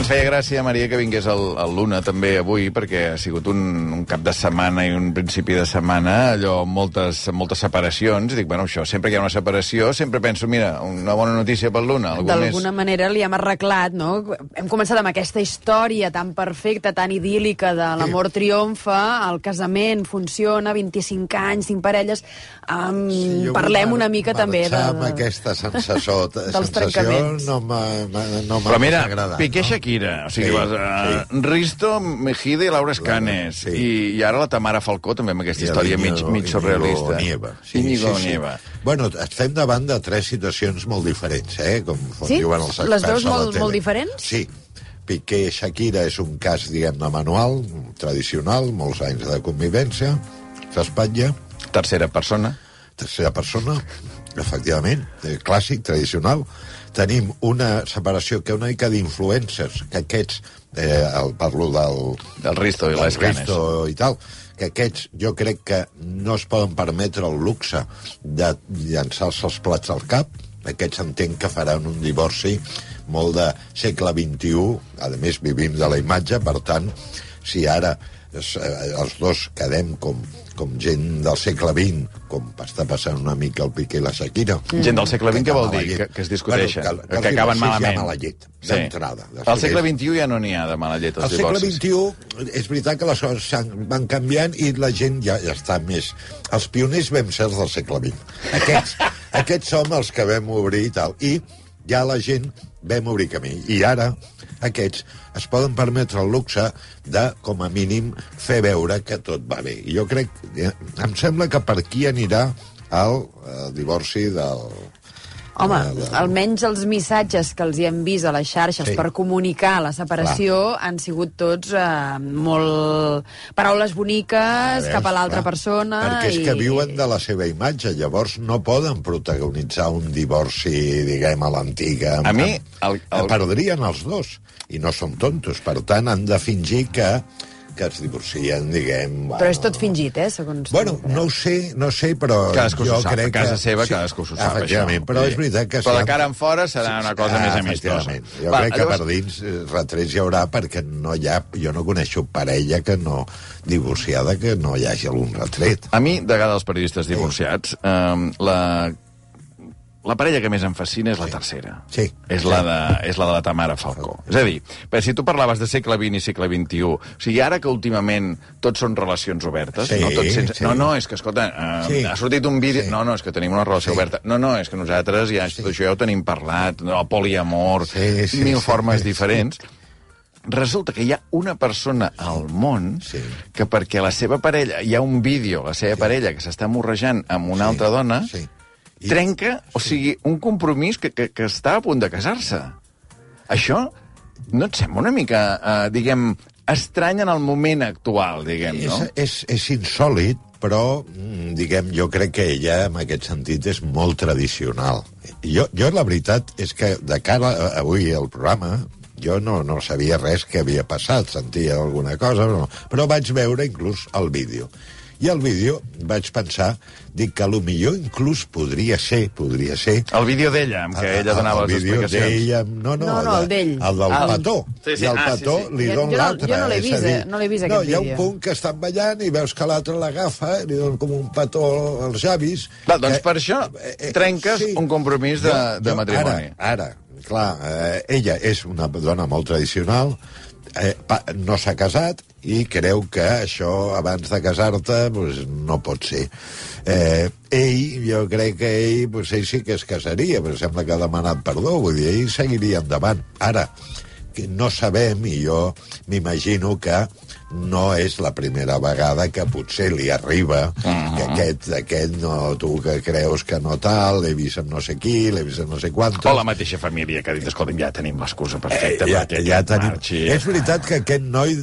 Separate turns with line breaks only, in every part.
ens feia gràcia, Maria, que vingués el, el Luna també avui, perquè ha sigut un, un cap de setmana i un principi de setmana, allò, amb moltes, moltes separacions. I dic, bueno, això, sempre que hi ha una separació, sempre penso, mira, una bona notícia pel Luna.
D'alguna manera li hem arreglat, no? Hem començat amb aquesta història tan perfecta, tan idíl·lica de l'amor triomfa, el casament funciona, 25 anys, 5 parelles... Um,
Sí,
parlem una mica també de...
marxar amb aquesta sensació,
Dels
sensació
trencaments.
no m'ha no
Però mira,
agradat.
Piqué
no?
Shakira, o sigui,
Sí,
vas, uh, Risto, Mejide i Laura Escanes.
Sí.
I, I ara la Tamara Falcó, també amb aquesta
I
història mig, mig surrealista.
Nieva.
Íñigo Nieva.
Bueno, estem davant de tres situacions molt diferents, eh? Com
Sí?
diuen els
Les
experts
dues
a la
molt- molt diferents?
Sí. Piqué i Shakira és un cas, diguem-ne, manual, tradicional, molts anys de convivència, s'espatlla,
Tercera persona.
tercera persona, efectivament, eh, clàssic, tradicional. Tenim una separació que una mica d'influencers, que aquests, eh, el, parlo del,
Del Risto i
del
les canes.
Risto i tal, que aquests jo crec que no es poden permetre el luxe de llançar-se els plats al cap. Aquests entenc que faran un divorci molt de segle XXI, a més vivim de la imatge, per tant, si ara es, eh, els dos quedem com, com gent del segle XX, com està passant una mica el Piqué i la Shakira...
Gent del segle XX, què vol dir? Que, que es discuteixen,
Bueno,
que, que acaben
sí,
malament.
Hi ha mala llet, d'entrada.
Al segle XXI ja no n'hi ha de mala llet,
Al
als
segle
divorcis.
XXI és veritat que les coses van canviant i la gent ja, ja està més... Els pioners vam ser els del segle XX. Aquests, aquests som els que vam obrir i tal. I ja la gent vam obrir camí. I ara aquests es poden permetre el luxe de, com a mínim, fer veure que tot va bé. I jo crec... eh, Em sembla que per aquí anirà el, el divorci del...
Home,
de-
almenys els missatges que els hi hem vist a les xarxes
Sí.
per comunicar la separació han sigut tots eh, molt... paraules boniques
Veus,
cap a l'altra
clar.
persona.
Perquè és
i...
que viuen de la seva imatge, llavors no poden protagonitzar un divorci, diguem, a l'antiga.
A mi,
el,
el- el-
Perdrien els dos, i no són tontos. Per tant, han de fingir que, que es divorcien, diguem...
Però és tot fingit, eh, segons...
Bueno,
tu.
no ho sé, no ho sé, però
Cadascú
jo
s'ho sap,
crec
a casa
que...
seva cadascú s'ho sap,
Efectivament,
això.
però
Sí.
és veritat que...
Però de cara en fora serà una cosa més amistosa.
Jo
Va,
crec que
llavors-
per dins eh, retrets hi haurà perquè no hi ha, jo no coneixo parella que no divorciada que no hi hagi algun retret.
A mi, de vegades, els periodistes divorciats, eh, la, la parella que més em fascina és la tercera.
Sí.
És la de, és la, de la Tamara Falcó. És a dir, perquè si tu parlaves de segle XX i segle XXI, o sigui, ara que últimament tots són relacions obertes,
Sí,
no, tots sense...
sí.
no, no, és que, escolta, uh,
Sí.
ha sortit un vídeo...
Sí.
No, no, és que tenim una relació
Sí.
oberta. No, no, és que nosaltres ja, tot això ja ho tenim parlat, no, poliamor,
Sí, sí,
mil
sí.
formes diferents. Resulta que hi ha una persona al món
Sí.
que perquè la seva parella, hi ha un vídeo, la seva parella, que s'està morrejant amb una
Sí,
altra dona,
sí. I-
trenca, o sigui, un compromís que, que, que està a punt de casar-se. Això no et sembla una mica, eh, diguem, estrany en el moment actual, diguem, no?
És, és, és insòlid, però, mm, diguem, jo crec que ella, en aquest sentit, és molt tradicional. Jo, jo la veritat, és que de cara a avui al programa, jo no, no sabia res que havia passat, sentia alguna cosa, però, però vaig veure inclús el vídeo. I el vídeo vaig pensar, dic que millor inclús podria ser, podria ser...
El vídeo d'ella, en què ella donava
Ah, el
les
vídeo
explicacions.
d'ella... No, no,
No, no, el d'ell.
El del
Ah, el-
petó.
Sí, sí,
I el
ah, sí,
petó
sí.
li
Jo-
don
jo no-
l'altre.
jo no l'he vist,
dir,
eh, no l'he vist,
no,
aquest
hi ha un
vídeo.
punt que estan ballant i veus que l'altre l'agafa, li don com un petó als llavis...
Val, doncs
que-
per això trenques un compromís de- de matrimoni.
Ara, ara clar, eh, ella és una dona molt tradicional, eh, no s'ha casat i creu que això abans de casar-te pues, no pot ser. Eh, ell, jo crec que ell, pues, ell sí que es casaria, però sembla que ha demanat perdó, vull dir, ell seguiria endavant. Ara, que no sabem, i jo m'imagino que no és la primera vegada que potser li arriba uh -huh. Que aquest, aquest no, tu que creus que no tal, l'he vist amb no sé qui, l'he vist amb no sé quantos...
O la mateixa família que ha dit, escolta'm, ja tenim l'excusa perfecta
Eh, ja,
perquè
ja tenim...
marxi.
És veritat que aquest noi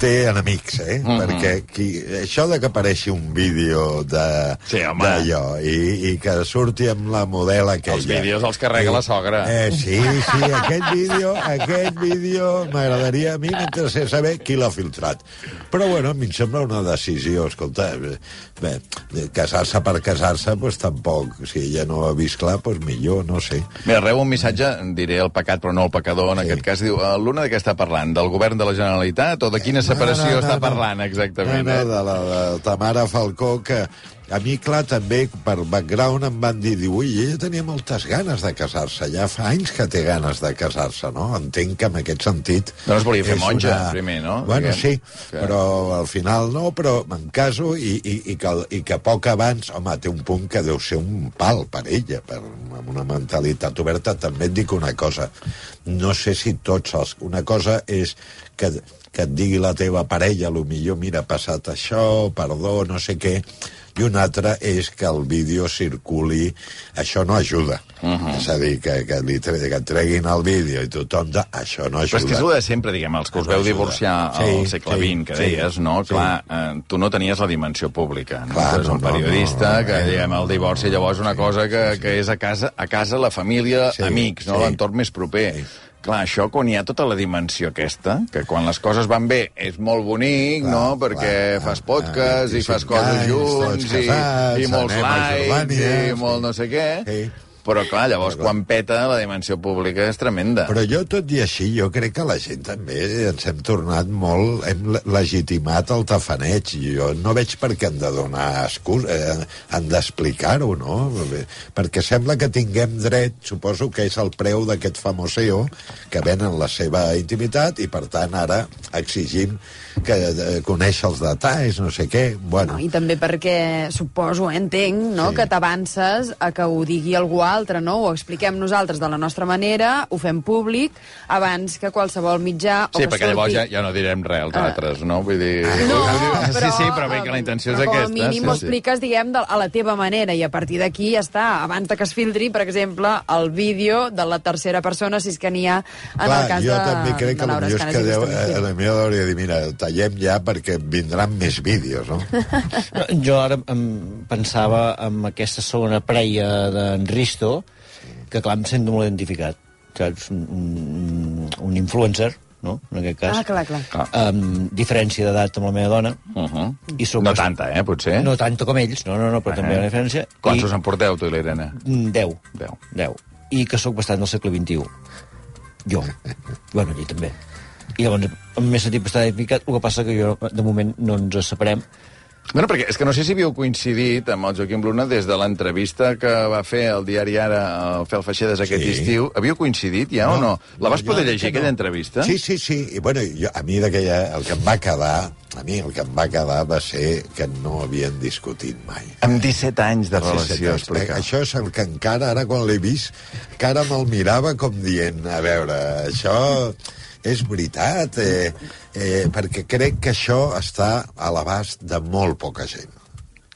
té enemics, eh?
Mhm.
Perquè qui... això de que apareixi un vídeo de
Sí, home.
d'allò i, i que surti amb la model aquella...
Els vídeos els carrega la sogra.
Eh, sí, sí, aquest vídeo, aquest vídeo m'agradaria a mi m'interessa saber qui l'ha filtrat. Però, bueno, a mi em sembla una decisió, escolta, bé, de casar-se per casar-se, doncs tampoc. Si ella no ha vist clar, doncs millor, no sé.
Mira, rebo un missatge, diré el pecat però no el pecador, en
Sí.
aquest cas diu, "Eh, Luna de què està parlant? Del govern de la Generalitat o de quina separació està parlant exactament?
No, no,
eh?
de la de Tamara Falcó, que a mi, clar, també, per background, em van dir, diu, ui, ella tenia moltes ganes de casar-se, ja fa anys que té ganes de casar-se, no? Entenc que en aquest sentit...
No es volia fer monja, primer, no?
Bueno,
Diguem.
sí,
Que-
però al final no, però me'n caso i, i, i, que, i que poc abans, home, té un punt que deu ser un pal per ella, per, amb una mentalitat oberta. També et dic una cosa, no sé si tots els... Una cosa és que, que et digui la teva parella, lo millor, mira, ha passat això, perdó, no sé què, i una altra és que el vídeo circuli, això no ajuda. Uh
Mhm.
-huh. És a dir, que, que, li tre que treguin el vídeo i tothom... De... Això no
Però
ajuda.
és que és el de sempre, diguem, els que us
No
veu
ajuda.
divorciar
Sí,
al segle
sí,
XX, que
sí,
deies, no?
sí.
Clar, eh, tu no tenies la dimensió pública. No?
Clar,
tu ets
no,
un periodista
no, no,
que,
no.
diguem, el divorci llavors és una cosa que,
sí.
que és a casa, a casa la família,
Sí,
amics, no?
sí.
l'entorn més proper.
Sí.
Clar, això, quan hi ha tota la dimensió aquesta, que quan les coses van bé és molt bonic,
Clar,
no?, perquè
clar,
fas
ah,
podcast i
25
fas coses
anys,
junts
tots
i,
casats,
i molts likes i molt no sé què.
Sí.
Però, clar, llavors,
Però, clar.
quan peta, la dimensió pública és tremenda.
Però jo, tot i així, jo crec que la gent també ens hem tornat molt... Hem le- legitimat el tafaneig. Jo no veig per què han de donar excus, eh, han d'explicar-ho, no? Perquè sembla que tinguem dret, suposo que és el preu d'aquest famoseo, que venen la seva intimitat, i per tant ara exigim que eh, conèixer els detalls, no sé què. Bueno,
No, I també perquè, suposo, eh, entenc, no?,
Sí.
que t'avances a que ho digui algú altre, no? Ho expliquem nosaltres de la nostra manera, ho fem públic, abans que qualsevol mitjà... o
Sí,
que
perquè llavors ja, ja no direm res als
Ah.
altres, no? Vull dir...
No, però,
sí, sí, però bé que la intenció és aquesta.
Com a mínim
sí,
ho
sí.
expliques, diguem, de, a la teva manera, i a partir d'aquí ja està. Abans de que es filtri, per exemple, el vídeo de la tercera persona, si és que n'hi ha en
Clar,
el cas
jo
de,
també crec
de
que
Laura
potser és
Escanes
que
i
deu,
Gustavo
a la millor hauria de dir, mira, tallem ja perquè vindran més vídeos, no?
Jo ara em pensava en aquesta segona preia d'en Risto, que clar, em sento molt identificat. Saps? Un, un, un influencer, no?, en aquest cas.
Ah, clar, clar.
Clar.
Amb diferència d'edat amb la meva dona.
Uh -huh.
I som
No tanta, eh, potser?
No tanta com ells, no, no, no, però
Ah.
també hi ha una diferència.
Quants
I-
us en porteu, tu i l'Irene?
Mm, Deu.
Deu.
Deu. I que sóc bastant del segle XXI. Jo. bueno, ell també. I llavors m'he sentit bastant identificat, el que passa que jo, de moment, no ens separem.
Bueno, perquè és que no sé si havíeu coincidit amb el Joaquim Luna des de l'entrevista que va fer el diari Ara al Fel Feixedes aquest
Sí.
estiu. Havíeu coincidit ja o no? La vas poder llegir,
que
aquella
no.
entrevista?
Sí, sí, sí. I, bueno, jo, a mi d'aquella, el que em va quedar, a mi el que em va quedar va ser que no havien discutit mai.
Amb 17 anys de relació,
sí,
explica.
Això és el que encara, ara quan l'he vist, encara me'l mirava com dient, a veure, això és veritat, eh, eh, perquè crec que això està a l'abast de molt poca gent.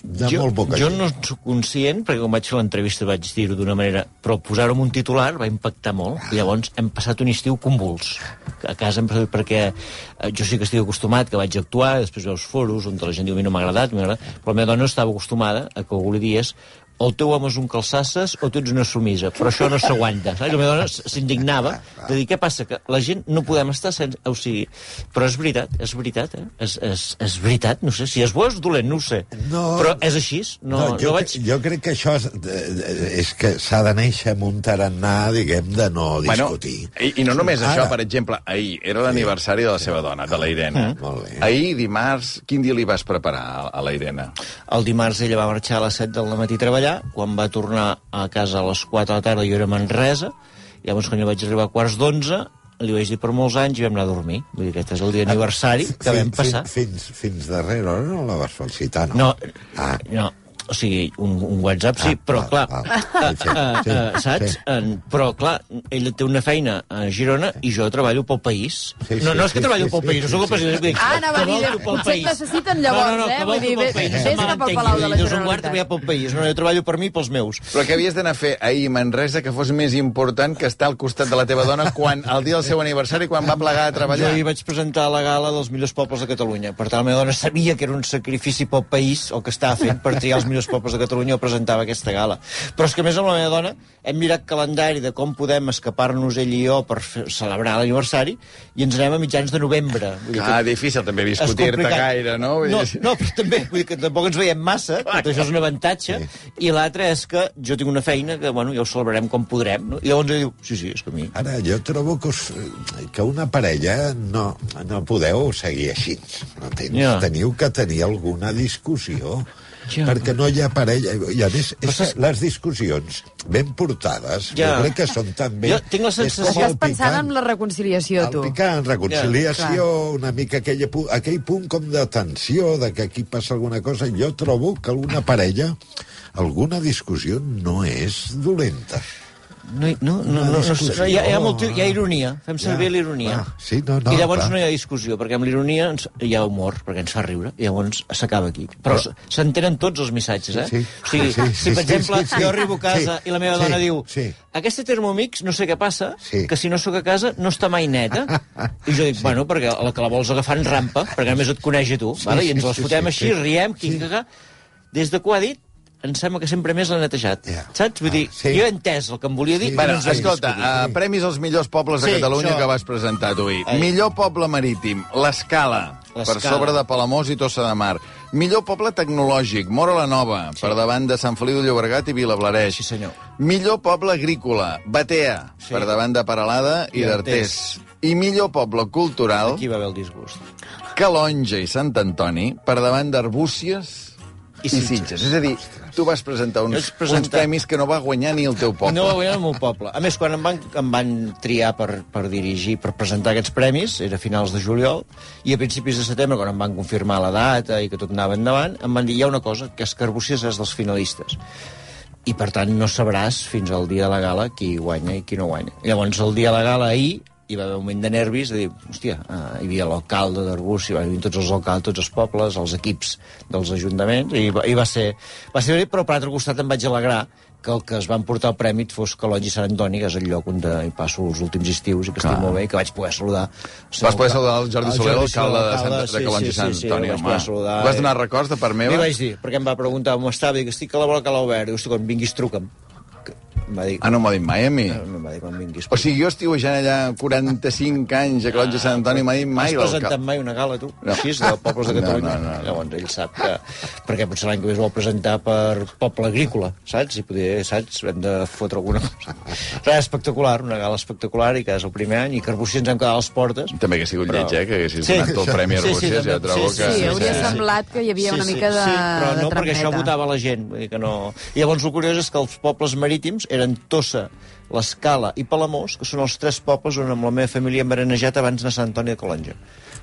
De
jo,
molt poca
jo
gent.
no en soc conscient, perquè quan vaig fer l'entrevista vaig dir-ho d'una manera, però posar-ho en un titular va impactar molt, i llavors hem passat un estiu convuls. A casa hem passat perquè eh, jo sí que estic acostumat, que vaig actuar, després veus foros on la gent diu, a mi no m'ha agradat, agradat, però la meva dona estava acostumada a que algú li dies el teu home és un calçasses o tu ets una sumisa, però això no s'aguanta. La meva dona s'indignava de dir, què passa, que la gent no podem estar sense... O sigui, però és veritat, és veritat, eh? És, és, és veritat, no sé, si és bo és dolent, no ho sé.
No.
Però és així, no, no,
jo,
no vaig...
jo crec que això és, és que s'ha de néixer amb un tarannà, diguem, de no discutir.
i, I no només
Ara.
això, per exemple, ahir era l'aniversari de la seva dona, de la Irene.
Molt bé.
Ahir, dimarts, quin dia li vas preparar a, a la Irene?
El dimarts ella va marxar a les 7 del matí a treballar, quan va tornar a casa a les 4 de la tarda jo era a Manresa, llavors quan jo vaig arribar a quarts d'11 li vaig dir per molts anys i vam anar a dormir. Vull dir, aquest és el dia d'aniversari que vam passar.
Fins, fins, fins darrere hora no la vas felicitar, no?
No,
Ah.
no, o sigui, un, un WhatsApp sí,
Ah,
però
val,
clar,
val.
eh,
Sí,
eh,
sí,
eh, saps?
sí.
En, però clar, ella té una feina a Girona i jo treballo pel país.
Sí,
no,
sí,
no és que
sí,
treballo
sí,
pel
sí,
país, no
sí,
sóc el
sí.
president. dic,
Ah, anava a dir, potser et
país.
necessiten llavors,
no, no, no,
eh?
que
Vull dir,
pel
vés- cap al Palau de la
dos un quart
Generalitat.
treballar pel país. No, jo treballo per mi i pels meus.
Però què havies d'anar a fer ahir a Manresa que fos més important que estar al costat de la teva dona quan el dia del seu aniversari, quan va plegar a
Jo
treballar?
hi vaig presentar la gala dels millors pobles de Catalunya. Per tant, la meva dona sabia que era un sacrifici pel país el que estava fent per triar els millors millors pobles de Catalunya o presentava aquesta gala. Però és que a més amb la meva dona hem mirat calendari de com podem escapar-nos ell i jo per fer, celebrar l'aniversari i ens anem a mitjans de novembre. Vull dir
Ah, difícil també discutir-te gaire, no?
No, no, però també, vull dir que tampoc ens veiem massa, tot això és un avantatge, i l'altre és que jo tinc una feina que, bueno, ja ho celebrarem com podrem, no? I llavors ell diu, sí, sí, és que a mi...
Ara, jo trobo que, us, que una parella no, no podeu seguir així. M'entens?
Ja.
Teniu que tenir alguna discussió.
Ja.
Perquè no hi ha parella. I a més, és
saps-
que les discussions ben portades,
Ja.
jo crec que són també...
Jo tinc la sensació-
el
Estàs pensant
picant.
en la reconciliació,
El
tu.
picant, reconciliació,
Ja,
una mica aquell, aquell punt com de tensió, de que aquí passa alguna cosa. Jo trobo que alguna parella, alguna discussió no és dolenta.
No, no, no, no, no, no, hi, ha, hi, ha molt, hi ha ironia, fem servir
Ja.
l'ironia.
Ah, sí, no, no,
I llavors
clar.
no hi ha discussió, perquè amb l'ironia hi ha humor, perquè ens fa riure, i llavors s'acaba aquí. Però s- s'entenen tots els missatges, eh?
Sí.
O sigui,
Sí, sí,
si per
sí,
exemple
sí, sí.
jo arribo a casa
Sí,
i la meva
sí,
dona diu
sí.
aquesta Thermomix no sé què passa,
Sí.
que si no sóc a casa no està mai neta. I jo dic, bueno, perquè la que la vols agafar en rampa, perquè només et coneix a tu, vale? i ens
sí,
les
sí,
fotem
sí,
així,
sí.
riem, quicaca. Des de que ho ha dit, em sembla que sempre més l'ha netejat.
Ja.
Saps? Vull dir,
Ah, sí.
jo he entès el que em volia dir.
Sí.
Bueno,
no hem
escolta, uh, premis als millors pobles de
Sí,
Catalunya
això.
que vas presentar tu.
Ai.
Millor poble marítim, l'Escala, per sobre de Palamós i Tossa de Mar. Millor poble tecnològic, Mora la Nova, per davant de Sant Feliu de Llobregat i Vilablareix.
Sí, senyor.
Millor poble agrícola, Batea,
Sí.
per davant de Paralada i
I
d'Artés. I millor poble cultural,
Aquí va haver el disgust.
Calonja i Sant Antoni, per davant d'Arbúcies i,
Sitges.
És a dir, tu vas presentar uns,
presentar-
uns premis que no va guanyar ni el teu poble.
No va guanyar el meu poble. A més, quan em van, em van triar per, per dirigir, per presentar aquests premis, era a finals de juliol, i a principis de setembre, quan em van confirmar la data i que tot anava endavant, em van dir, hi ha una cosa, que Arbúcies és dels finalistes. I, per tant, no sabràs fins al dia de la gala qui guanya i qui no guanya. Llavors, el dia de la gala, ahir, hi va haver un moment de nervis, de dir, hòstia, eh, hi havia l'alcalde d'Arbúcies, hi venir tots els alcaldes, tots els pobles, els equips dels ajuntaments, i, va- i va ser... Va ser però per altre costat em vaig alegrar que el que es van portar el prèmit fos Calonge i Sant Antoni, que és el lloc on hi passo els últims estius i que estic
Clar.
molt bé, i que vaig poder saludar...
Vas poder saludar el Jordi Soler,
Jordi
alcalde de,
l'alcalde,
Sant, de Calonge i Sant
sí, sí,
Antoni,
el vaig
home.
saludar,
Vas
i-
donar records de part meva?
Li vaig dir, perquè em va preguntar on estava, i dic, estic a la vora que l'ha obert. Diu, hosti, quan vinguis, truca'm. Va dir...
Ah, no m'ho ha dit mai a mi.
No, em va dir quan vinguis.
O sigui, jo estiuejant allà 45 anys a Calonge i Sant Antoni, m'ha dit mai
Has presentat mai una gala, tu?
No.
Així, de pobles de
No,
Catalunya?
no, no, no.
Llavors ell sap que... Perquè potser l'any que ve es vol presentar per poble agrícola, saps? I poder, saps? Hem de fotre alguna cosa. Res, espectacular, una gala espectacular, i que és el primer any, i que Arbúcies ens hem quedat a les portes.
També que ha sigut
Però-
lleig, eh, que haguessis
Sí.
donat el Premi
Sí, sí,
Arbúcies,
també.
ja trobo
Sí,
que...
Sí, hauria
sí, sí.
semblat que hi havia una mica de,
sí, però
de
no perquè això votava la gent. Vull dir que no... I llavors el curiós és que els pobles marítims eren Tossa, l'Escala i Palamós, que són els tres pobles on amb la meva família hem berenejat abans de Sant Antoni de Calonja.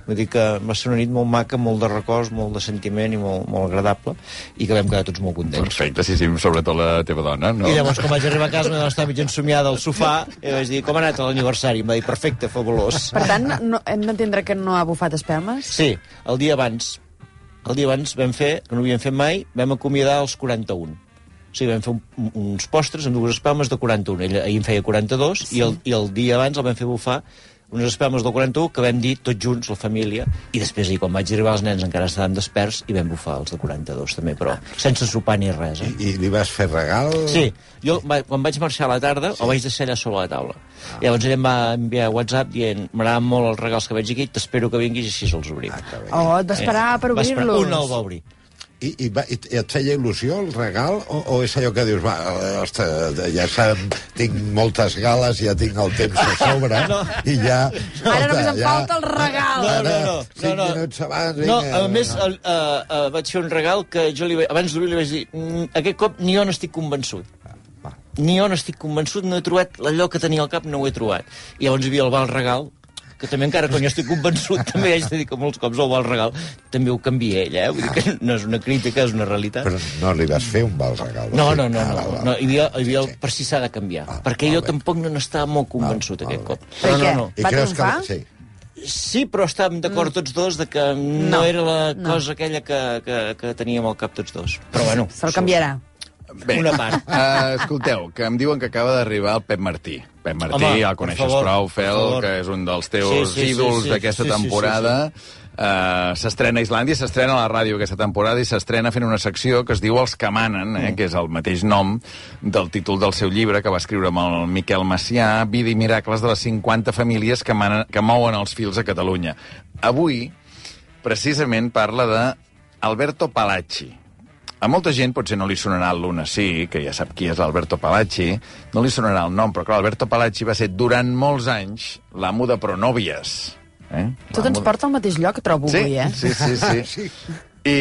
Vull dir que va ser una nit molt maca, molt de records, molt de sentiment i molt, molt agradable, i que vam quedar tots molt contents.
Perfecte, sí, sí, sobretot la teva dona, no?
I llavors, quan vaig arribar a casa, me estava mig ensomiada al sofà, i vaig dir, com ha anat l'aniversari? Em va dir, perfecte, fabulós.
Per tant, no, hem d'entendre que no ha bufat espelmes?
Sí, el dia abans. El dia abans vam fer, que no havíem fet mai, vam acomiadar els 41. O sigui, vam fer un, uns postres amb dues espelmes de 41. Ell ahir en feia 42 sí. i, el, i el dia abans el vam fer bufar unes espelmes del 41 que vam dir tots junts, la família, i després, ahir, quan vaig arribar, els nens encara estaven desperts i vam bufar els de 42 també, però sense sopar ni res. Eh?
I, I li vas fer regal?
Sí, jo va, quan vaig marxar a la tarda sí. el vaig deixar allà sobre la taula. Ah. Llavors ell em va enviar WhatsApp dient m'agraden molt els regals que veig aquí, t'espero que vinguis i així els obrim.
Ah.
Oh, et va esperar per obrir-los.
Un el va obrir.
I, i, va, i et feia il·lusió el regal o, o és allò que dius va, ostres, ja sap, tinc moltes gales, ja tinc el temps a sobre
No.
i ja...
Ara només em falta el regal.
No, no, no. no, no.
minuts abans,
No, a més, el, uh, uh, vaig fer un regal que jo li, vaig- abans d'obrir li vaig dir "Mm, aquest cop ni jo n'estic convençut. Ni jo n'estic convençut, no he trobat allò que tenia al cap, no ho he trobat. I llavors hi havia el val regal, que també encara quan jo estic convençut, també haig de dir que molts cops el val regal també ho canvia ell, eh? Vull dir que no és una crítica, és una realitat.
Però no li vas fer un val regal.
No, no, no,
Ah,
no,
val.
no, hi havia, hi havia el per si s'ha de canviar,
Ah,
perquè jo
bé.
tampoc no n'estava molt convençut
Val,
aquest cop.
Per
No, no, no.
I creus que... Sí.
Sí, però estàvem d'acord tots dos de que no,
No,
era la
no.
cosa aquella que, que, que teníem al cap tots dos. Però bueno,
Se'l canviarà.
Bé,
Una part.
Uh, escolteu, que em diuen que acaba d'arribar el Pep Martí. Pep Martí,
Home,
el coneixes
favor,
prou, Fel, que és un dels teus
Sí, sí, sí,
ídols
sí,
d'aquesta
sí, sí,
temporada. Uh, s'estrena a Islàndia, s'estrena a la ràdio aquesta temporada i s'estrena fent una secció que es diu Els que manen, eh, que és el mateix nom del títol del seu llibre que va escriure amb el Miquel Macià, Vida i miracles de les 50 famílies que, manen, que mouen els fils a Catalunya. Avui, precisament, parla de Alberto Palacci. A molta gent potser no li sonarà el Luna sí, que ja sap qui és Alberto Palacci, no li sonarà el nom, però clar, Alberto Palacci va ser durant molts anys l'amo de Pronovias. Eh?
Tot ens porta al mateix lloc, trobo
Sí,
avui, eh?
sí, sí, sí. sí. I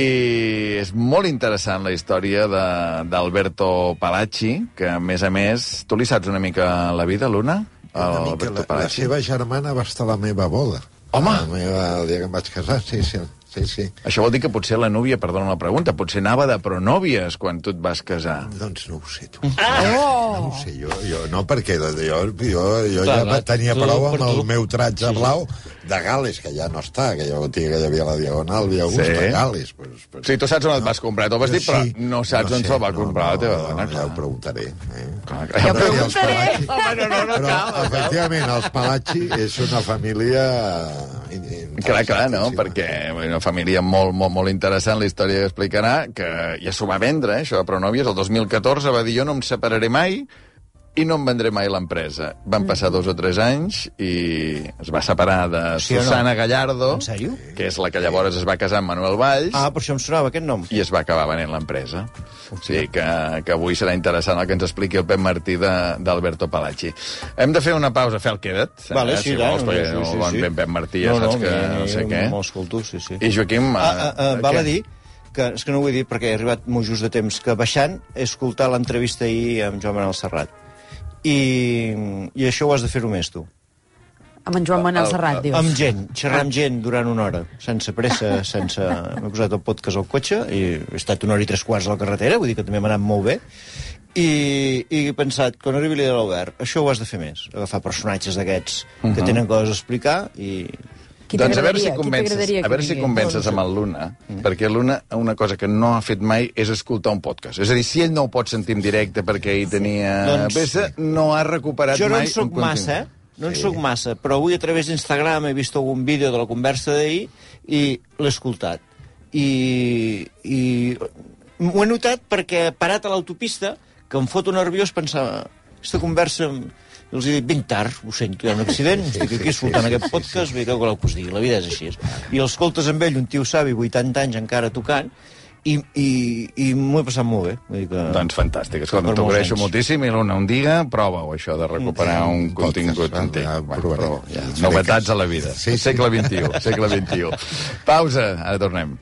és molt interessant la història de- d'Alberto Palacci, que, a més a més, tu li saps una mica la vida, Luna?
Una mica,
Alberto
la, la seva germana va estar a la meva boda.
Home!
La meva, el dia que em vaig casar, sí, sí. Sí, sí.
Això vol dir que potser la núvia, perdona la pregunta, potser anava de pronòvies quan tu et vas casar.
Doncs no ho sé, tu.
Oh!
No ho sé, jo, jo no, perquè jo, jo, jo
Clar,
ja
clar,
tenia
tu
prou amb el
tu.
meu tratge blau de Gales, que ja no està, que jo botiga que hi havia a la Diagonal, Via Augusta,
Sí.
Gales. Pues, pues,
Sí, tu saps on et vas comprar, t'ho vas dir, però
Sí.
no saps on
sé,
se'l va
no,
comprar la teva
no,
dona.
Ja
clar.
ho preguntaré. Eh?
Clar,
Ja ho
clar.
I els
preguntaré.
Palacci- Però, efectivament, els Palacci és una família...
Clar, clar, no? Perquè una família molt, molt, molt interessant, la història que explicarà, que ja s'ho va vendre, eh, això de Pronòvies, el 2014 va dir jo no em separaré mai i no em vendré mai l'empresa. Van passar dos o tres anys i es va separar de
Sí o no?
Susana Gallardo,
En sèrio?
que és la que llavors es va casar amb Manuel Valls,
Ah, per això em sonava aquest nom.
i es va acabar venent l'empresa. O sigui que, que avui serà interessant el que ens expliqui el Pep Martí de- d'Alberto Palacci. Hem de fer una pausa, fer el queda't,
Vale,
eh,
sí,
si vols, perquè
sí,
no
sí,
el bon
sí.
Pep Martí ja
no,
saps
no,
que
mi-
no sé què.
M'ho escolto, sí, sí.
I Joaquim...
Ah, ah, ah,
eh,
val
què?
a dir que, és que no ho he dit perquè he arribat molt just de temps, que baixant he escoltat l'entrevista ahir amb Joan Manuel Serrat. I, i això ho has de fer-ho més, tu.
Amb en Joan Manuel Serrat, dius.
Amb gent, xerrar amb gent durant una hora, sense pressa, sense... M'he posat el podcast al cotxe i he estat una hora i tres quarts a la carretera, vull dir que també m'ha anat molt bé. I, i he pensat, quan arribi l'Ida de l'Obert, això ho has de fer més, agafar personatges d'aquests que tenen coses a explicar i...
Qui
doncs a veure si convences, a veure si convences amb el Luna, perquè el Luna una cosa que no ha fet mai és escoltar un podcast. És a dir, si ell no ho pot sentir en directe perquè ell tenia
Doncs-
peça, no ha recuperat
Jo no
mai
en
un
massa, eh? No en sóc massa, però avui a través d'Instagram he vist algun vídeo de la conversa d'ahir i l'he escoltat. I, i m'ho he notat perquè parat a l'autopista, que em foto nerviós, pensava, aquesta conversa... i els he dit, vinc tard, ho sento, hi ha un accident, estic aquí escoltant aquest podcast, que voleu que us digui, la vida és així. I l'escoltes amb ell, un tio savi, 80 anys encara tocant, i, i, i m'ho he passat molt bé. Vull dir que...
Doncs fantàstic. Escolta, t'ho agraeixo
anys.
moltíssim i l'una un dia prova-ho, això de recuperar un
podcast,
contingut
ja,
antic.
ja
Bueno, ja, novetats a la vida.
Sí, sí.
Segle XXI, segle XXI. Pausa, ara tornem.